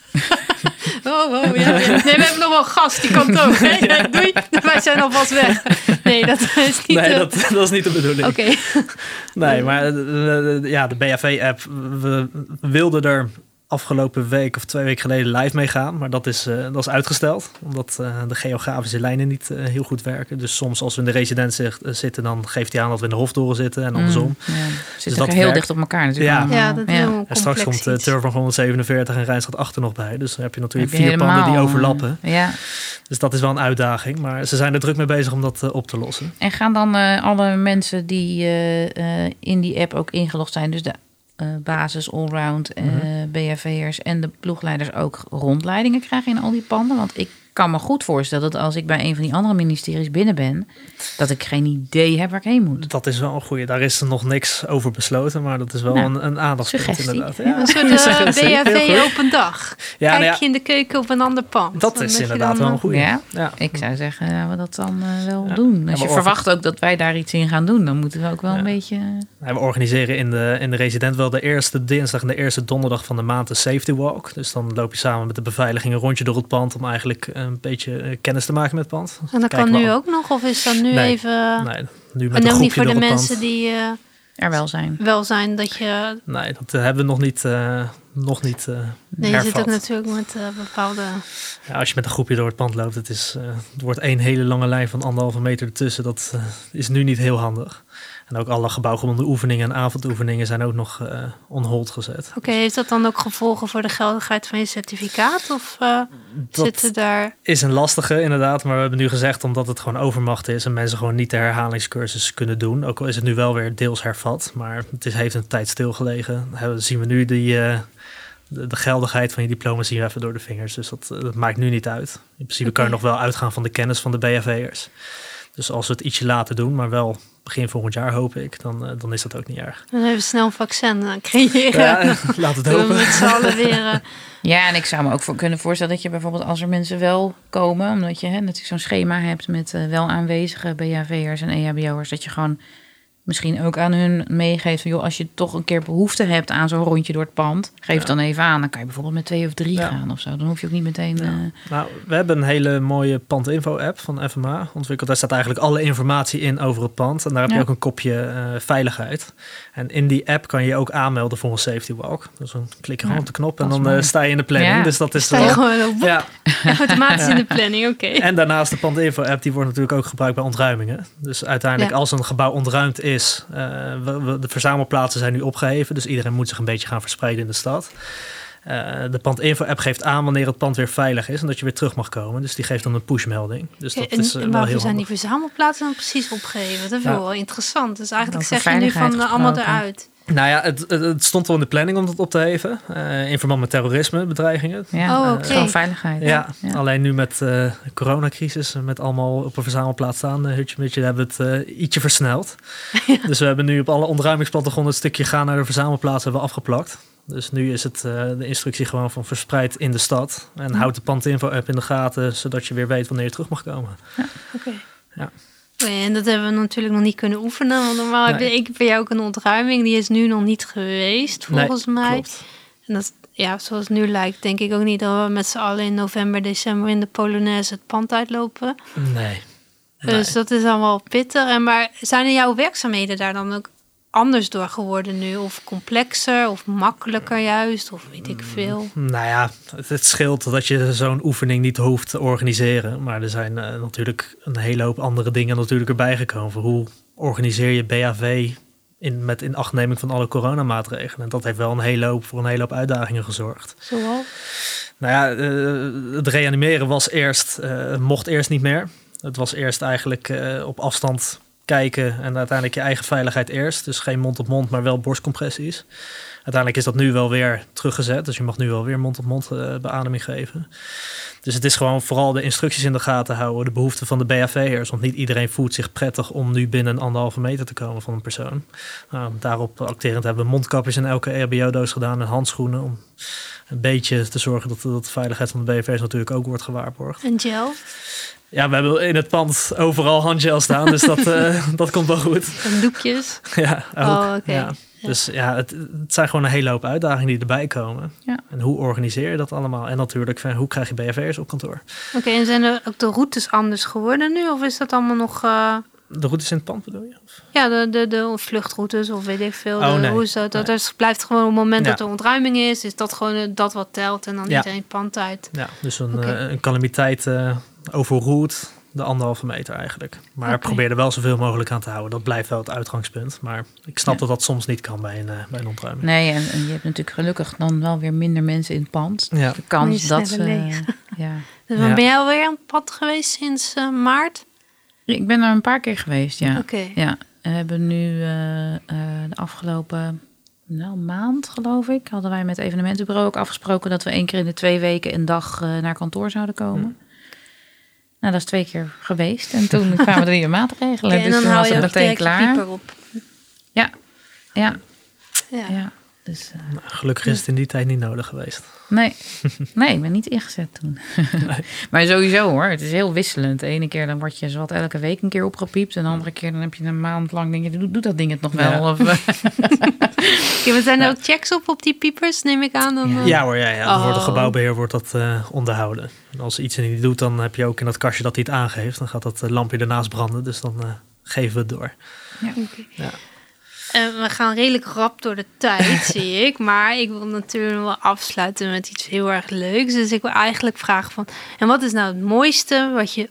oh, oh, ja. Nee, we hebben nog wel een gast, die het ook. hè? Nee, doei, wij zijn alvast weg. Nee, dat is niet... nee, eh, dat, dat is niet de bedoeling. Oké, Nee, maar eh, eh, ja, de BHV-app, we wilden er afgelopen week of twee weken geleden live mee gaan. Maar dat is, eh, dat is uitgesteld, omdat eh, de geografische lijnen niet eh, heel goed werken. Dus soms als we in de residentie zitten, dan geeft hij aan dat we in de Hoftoren zitten en andersom. Mm, ja. Zit dat ook heel werkt. dicht op elkaar natuurlijk. Ja. allemaal. ja, dat is Ja. heel En straks komt uh, van 147 en Rijnstad 8 er nog bij. Dus dan heb je natuurlijk Heb je vier panden die overlappen. Ja. Dus dat is wel een uitdaging. Maar ze zijn er druk mee bezig om dat op te lossen. En gaan dan eh, alle mensen die eh, eh, in die app ook ingelogd zijn, dus de eh, basis, allround, eh Mhm. BHV'ers en de ploegleiders ook rondleidingen krijgen in al die panden? Want ik kan me goed voorstellen dat als ik bij een van die andere ministeries binnen ben, dat ik geen idee heb waar ik heen moet. Dat is wel een goede. Daar is er nog niks over besloten. Maar dat is wel Nou, een, een aandachtspunt suggestie. inderdaad. Ja. Een soort Zeg eh, BHV goed. open dag. Ja, Kijk nou ja, je in de keuken op een ander pand. dat is inderdaad wel eh, een goede. Ja? Ja. Ik zou zeggen, laten we dat dan eh, wel Ja. doen. Ja, Als je verwacht ook dat wij daar iets in gaan doen, dan moeten we ook wel Ja. een beetje... Ja, we organiseren in de, in de resident wel de eerste dinsdag en de eerste donderdag van de maand een safety walk. Dus dan loop je samen met de beveiliging een rondje door het pand om eigenlijk een beetje eh, kennis te maken met het pand. En dat Kijken kan nu ook nog? Of is dat nu Nee. even... Nee, nu met en ook niet voor de mensen die eh, er wel zijn. wel zijn dat je... Nee, dat eh, hebben we nog niet, eh, nog niet eh, Nee, je zit ook natuurlijk met eh, bepaalde... Ja, als je met een groepje door het pand loopt, het, is, eh, het wordt één hele lange lijn van anderhalve meter ertussen. Dat eh, is nu niet heel handig. En ook alle gebouwgebonden oefeningen en avondoefeningen zijn ook nog eh on hold gezet. Oké, heeft dat dan ook gevolgen voor de geldigheid van je certificaat? Of Dat zitten daar... is een lastige inderdaad, maar we hebben nu gezegd omdat het gewoon overmacht is en mensen gewoon niet de herhalingscursus kunnen doen. Ook al is het nu wel weer deels hervat, maar het is, heeft een tijd stilgelegen. Hebben- zien we nu die, eh, de, de geldigheid van je diploma zien we even door de vingers. Dus dat, dat maakt nu niet uit. In principe kan je nog wel uitgaan van de kennis van de BHV'ers. Dus als we het ietsje later doen, maar wel begin volgend jaar hoop ik, dan, eh, dan is dat ook niet erg. Dan even snel een vaccin eh, creëren. Ja, laat het hopen. met z'n allen weer... eh, Ja, en ik zou me ook voor kunnen voorstellen dat je bijvoorbeeld als er mensen wel komen, omdat je hè, natuurlijk zo'n schema hebt met wel aanwezige BHV'ers en EHBO'ers, dat je gewoon misschien ook aan hun meegeeft van joh, als je toch een keer behoefte hebt aan zo'n rondje door het pand, geef het dan even aan. Dan kan je bijvoorbeeld met twee of drie Ja. gaan of zo. Dan hoef je ook niet meteen. Ja. eh, Nou, we hebben een hele mooie pandinfo-app van FMA ontwikkeld. Daar staat eigenlijk alle informatie in over het pand. En daar heb je ook een kopje eh, veiligheid. En in die app kan je je ook aanmelden voor een safety walk. Dus dan klik je Ja, gewoon op de knop en dan eh, sta je in de planning. Ja. Dus dat is sta je wel... gewoon op, Ja, automatisch in de planning, oké. en daarnaast de Pandinfo-app, die wordt natuurlijk ook gebruikt bij ontruimingen. Dus uiteindelijk, Ja. als een gebouw ontruimd is, eh, we- we- de verzamelplaatsen zijn nu opgeheven. Dus iedereen moet zich een beetje gaan verspreiden in de stad. Eh, de Pandinfo-app geeft aan wanneer het pand weer veilig is en dat je weer terug mag komen. Dus die geeft dan een pushmelding. Dus dat en, is eh, en wel heel zijn die verzamelplaatsen dan precies opgeheven? Dat is wel interessant. Dus eigenlijk zeg je nu van allemaal eruit. Nou ja, het, het, het stond wel in de planning om dat op te heffen. eh, in verband met terrorisme, bedreigingen. ja, Oh, eh, gewoon veiligheid. Ja, Ja. alleen nu met eh, de coronacrisis, met allemaal op een verzamelplaats staan, uh, hutje mutje, hebben we het eh, ietsje versneld. Dus we hebben nu op alle ontruimingsplattegronden het stukje gaan naar de verzamelplaats hebben we afgeplakt. Dus nu is het eh, de instructie gewoon van verspreid in de stad. En Ja. houd de Pandinfo-app in de gaten, zodat je weer weet wanneer je terug mag komen. Oké. Ja. En dat hebben we natuurlijk nog niet kunnen oefenen. Want normaal heb ik bij jou ook een ontruiming. Die is nu nog niet geweest, volgens mij. Klopt. En dat, ja, zoals het nu lijkt, denk ik ook niet dat we met z'n allen in november, december in de Polonaise het pand uitlopen. Nee. Dus dat is allemaal pittig. En maar zijn er jouw werkzaamheden daar dan ook anders door geworden nu? Of complexer, of makkelijker juist, of weet ik veel? Nou ja, het, het scheelt dat je zo'n oefening niet hoeft te organiseren. Maar er zijn eh, natuurlijk een hele hoop andere dingen natuurlijk erbij gekomen. Hoe organiseer je BHV in, met inachtneming van alle coronamaatregelen? En dat heeft wel een hele hoop, voor een hele hoop uitdagingen gezorgd. Nou ja, eh, het reanimeren was eerst, eh, mocht eerst niet meer. Het was eerst eigenlijk op afstand kijken en uiteindelijk je eigen veiligheid eerst. Dus geen mond-op-mond, maar wel borstcompressies. Uiteindelijk is dat nu wel weer teruggezet. Dus je mag nu wel weer mond-op-mond eh, beademing geven. Dus het is gewoon vooral de instructies in de gaten houden. De behoeften van de BHV'ers. Want niet iedereen voelt zich prettig om nu binnen een anderhalve meter te komen van een persoon. Nou, daarop acterend hebben we mondkapjes in elke EHBO-doos gedaan en handschoenen. Om een beetje te zorgen dat, dat de veiligheid van de BHV'ers natuurlijk ook wordt gewaarborgd. Een gel? Ja, we hebben in het pand overal handgel staan, dus dat, eh, dat komt wel goed. En doekjes. Ja, ook. Oh, ja. Dus ja, het, het zijn gewoon een hele hoop uitdagingen die erbij komen. Ja. En hoe organiseer je dat allemaal? En natuurlijk, hoe krijg je BFV'ers op kantoor? Oké, en zijn er ook de routes anders geworden nu? Of is dat allemaal nog... eh, De routes in het pand bedoel je? Of? ja, de, de, de vluchtroutes of weet ik veel. Oh, de, nee. Hoe is dat? Dat Nee. is, blijft gewoon op het moment Ja. dat er ontruiming is, is dat gewoon eh, dat wat telt en dan Ja. iedereen het pand uit. Ja, dus een, eh, een calamiteit eh overroelt de anderhalve meter eigenlijk. Maar Oké. probeer er wel zoveel mogelijk aan te houden. Dat blijft wel het uitgangspunt. Maar ik snap Ja. dat dat soms niet kan bij een, bij een ontruiming. Nee, en, en je hebt natuurlijk gelukkig dan wel weer minder mensen in het pand. Ja. De kans dat ze... Ja. Dus Ja. ben jij alweer aan het pad geweest sinds maart? Ik ben er een paar keer geweest, ja. Oké. Ja, en we hebben nu eh, eh, de afgelopen nou, maand, geloof ik, hadden wij met het evenementenbureau ook afgesproken dat we één keer in de twee weken een dag eh, naar kantoor zouden komen. Nou, dat is twee keer geweest. En toen kwamen er weer maatregelen. Oké, en dus dan toen hou was het meteen klaar. op. Ja, ja, Ja. ja. Dus, eh, Nou, gelukkig is het in die tijd niet nodig geweest. nee. nee, ik ben niet ingezet toen. maar sowieso hoor, het is heel wisselend. De ene keer dan word je zowat elke week een keer opgepiept. En de andere keer dan heb je een maand lang denk je, doet, doet dat ding het nog wel? Ja. Of, eh, maar zijn er ook checks op op die piepers, neem ik aan? Dan, Ja. eh, Ja hoor, ja, ja. Oh. Voor de gebouwbeheer wordt dat eh, onderhouden. En als iets niet doet, dan heb je ook in dat kastje dat hij het aangeeft. Dan gaat dat lampje ernaast branden. Dus dan eh, geven we het door. Oké. Ja. En we gaan redelijk rap door de tijd, zie ik. Maar ik wil natuurlijk wel afsluiten met iets heel erg leuks. Dus ik wil eigenlijk vragen van... En wat is nou het mooiste wat je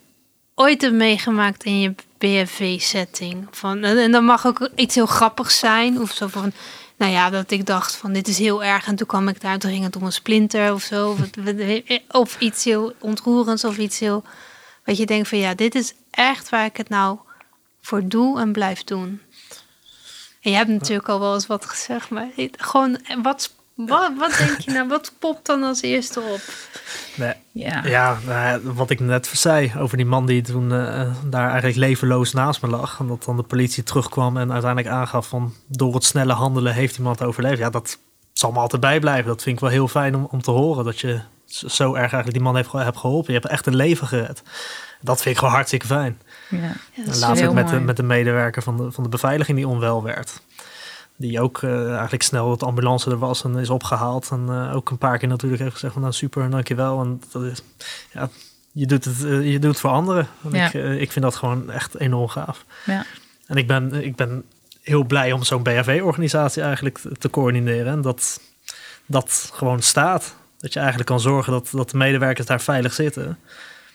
ooit hebt meegemaakt in je BFV-setting? Van, en dan mag ook iets heel grappigs zijn. Of zo van... Nou ja, dat ik dacht van dit is heel erg. En toen kwam ik daar, toen ging het om een splinter of zo. Of, of iets heel ontroerends of iets heel... Wat je denkt van ja, dit is echt waar ik het nou voor doe en blijf doen. En je hebt natuurlijk al wel eens wat gezegd, maar het- gewoon, wat, wat, wat denk je nou, wat popt dan als eerste op? Nee, ja. Ja, nou wat ik net zei over die man die toen eh, daar eigenlijk levenloos naast me lag. En dat dan de politie terugkwam en uiteindelijk aangaf van door het snelle handelen heeft iemand overleefd. Ja, dat zal me altijd bijblijven. Dat vind ik wel heel fijn om, om te horen. Dat je zo erg eigenlijk die man heeft, hebt geholpen. Je hebt echt een leven gered. Dat vind ik gewoon hartstikke fijn. Ja. Ook met de, met de medewerker van de, van de beveiliging die onwel werd. Die ook eh, eigenlijk snel dat de ambulance er was en is opgehaald. En eh, ook een paar keer natuurlijk heeft gezegd van nou super, dankjewel. En dat is, ja, je doet het, eh, je doet het voor anderen. En Ja. ik, ik vind dat gewoon echt enorm gaaf. Ja. En ik ben, ik ben heel blij om zo'n BHV-organisatie eigenlijk te, te coördineren. En dat dat gewoon staat. Dat je eigenlijk kan zorgen dat, dat de medewerkers daar veilig zitten.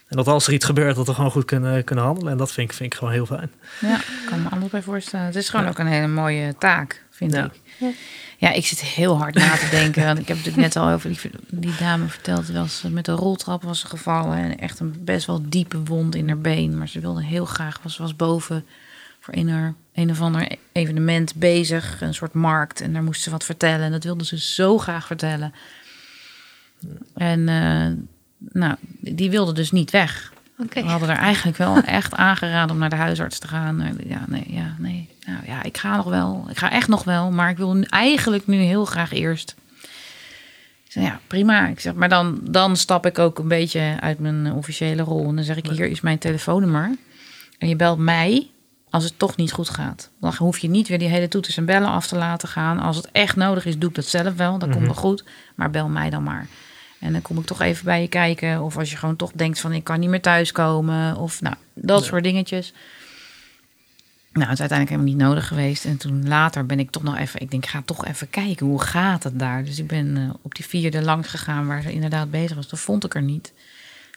En dat als er iets gebeurt, dat we gewoon goed kunnen, kunnen handelen. En dat vind ik, vind ik gewoon heel fijn. Ja, ik kan me alles bij voorstellen. Het is gewoon ook een hele mooie taak, vind Ja. ik. Ja, ik zit heel hard na te denken. Want ik heb natuurlijk net al over die, die dame verteld. Wel ze met een roltrap was ze gevallen. En echt een best wel diepe wond in haar been. Maar ze wilde heel graag. Was, ze was boven voor een, een of ander evenement bezig. Een soort markt. En daar moest ze wat vertellen. En dat wilde ze zo graag vertellen. En eh, nou, die wilde dus niet weg. We hadden er eigenlijk wel echt aangeraden om naar de huisarts te gaan. Eh, Ja, nee, ja, nee. Nou ja, ik ga nog wel. Ik ga echt nog wel. Maar ik wil nu eigenlijk nu heel graag eerst. Ik ja, prima. Ik zeg, maar dan, dan stap ik ook een beetje uit mijn officiële rol. En dan zeg ik, hier is mijn telefoonnummer. En je belt mij als het toch niet goed gaat. Dan hoef je niet weer die hele toeters en bellen af te laten gaan. Als het echt nodig is, doe ik dat zelf wel. Dat komt wel goed. Maar bel mij dan maar. En dan kom ik toch even bij je kijken. Of als je gewoon toch denkt van ik kan niet meer thuiskomen. Of nou, dat soort dingetjes. Nou, het is uiteindelijk helemaal niet nodig geweest. En toen later ben ik toch nog even... Ik denk, ik ga toch even kijken, hoe gaat het daar? Dus ik ben eh, op die vierde langs gegaan waar ze inderdaad bezig was. Dat vond ik er niet.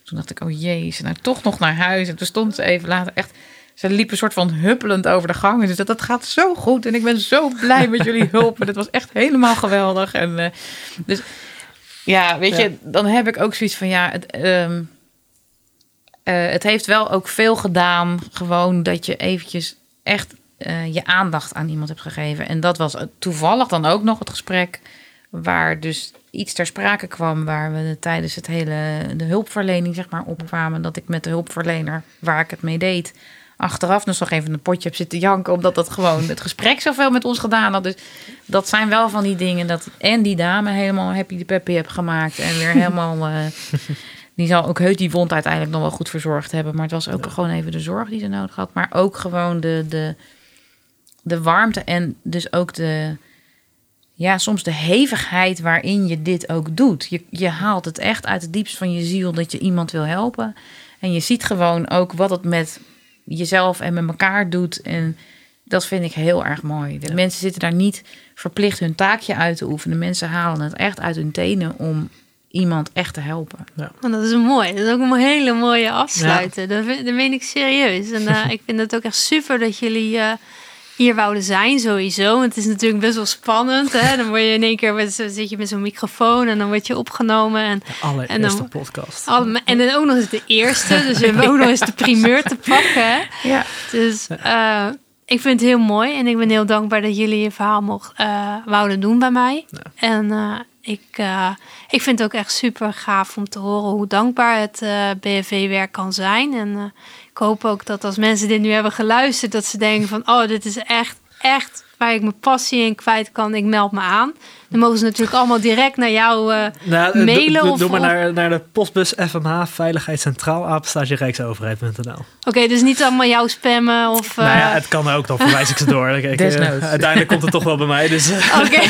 Toen dacht ik, oh jezus, nou toch nog naar huis. En toen stond ze even later echt... Ze liep een soort van huppelend over de gang. Dus dat, dat gaat zo goed. En ik ben zo blij met jullie hulp. En het was echt helemaal geweldig. En eh, dus ja, weet je, dan heb ik ook zoiets van ja, het, ehm, eh, het heeft wel ook veel gedaan. Gewoon dat je eventjes echt eh, je aandacht aan iemand hebt gegeven. En dat was toevallig dan ook nog het gesprek waar dus iets ter sprake kwam waar we tijdens het hele de hulpverlening zeg maar opkwamen dat ik met de hulpverlener waar ik het mee deed achteraf dus nog even een potje heb zitten janken omdat dat gewoon het gesprek zoveel met ons gedaan had dus dat zijn wel van die dingen dat en die dame helemaal happy de peppy heb gemaakt en weer helemaal eh, Die zal ook heus die wond uiteindelijk nog wel goed verzorgd hebben. Maar het was ook gewoon even de zorg die ze nodig had. Maar ook gewoon de, de, de warmte en dus ook de, ja, soms de hevigheid waarin je dit ook doet. Je, je haalt het echt uit het diepst van je ziel dat je iemand wil helpen. En je ziet gewoon ook wat het met jezelf en met elkaar doet. En dat vind ik heel erg mooi. De mensen zitten daar niet verplicht hun taakje uit te oefenen. Mensen halen het echt uit hun tenen om iemand echt te helpen. En dat is mooi. Dat is ook een hele mooie afsluiten. Dat, vind- dat meen ik serieus. En eh, ik vind het ook echt super dat jullie eh, hier wouden zijn, sowieso. Want het is natuurlijk best wel spannend. Hè? Dan word je in één keer met, zit je met zo'n microfoon en dan word je opgenomen. En, De allereerste En dan- podcast. alle, en dan ook nog eens de eerste. Dus we hebben ook nog eens de primeur te pakken. Hè? Ja. Dus eh, ik vind het heel mooi en ik ben heel dankbaar dat jullie je verhaal mocht, eh, wouden doen bij mij. En eh, ik, eh, ik vind het ook echt super gaaf om te horen hoe dankbaar het eh BFV-werk kan zijn. En eh, hoop ook dat als mensen dit nu hebben geluisterd, dat ze denken van, oh, dit is echt, echt waar ik mijn passie in kwijt kan. Ik meld me aan. Dan mogen ze natuurlijk allemaal direct naar jou. eh, Nou, doe- mailen doe, of- doe maar naar, naar de postbus FMH Veiligheid Centraal apenstaartje Rijksoverheid.nl. Oké, dus niet allemaal jou spammen of... nou ja, eh, het kan ook, dan verwijs ik ze door. Kijk, eh, uiteindelijk komt het toch wel bij mij. Dus, eh, Oké,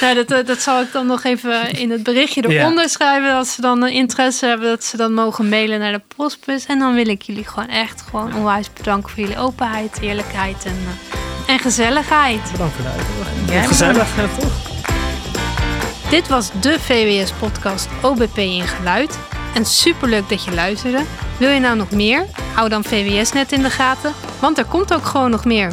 nou, dat, eh, dat zal ik dan nog even in het berichtje Ja. eronder schrijven. Als ze dan eh, interesse hebben, dat ze dan mogen mailen naar de postbus. En dan wil ik jullie gewoon echt gewoon onwijs bedanken voor jullie openheid, eerlijkheid en, eh, en gezelligheid. bedankt voor de uitnodiging. Gezellig, ja, toch? Dit was de VWS-podcast OBP in geluid. En superleuk dat je luisterde. Wil je nou nog meer? Hou dan VWS net in de gaten, want er komt ook gewoon nog meer.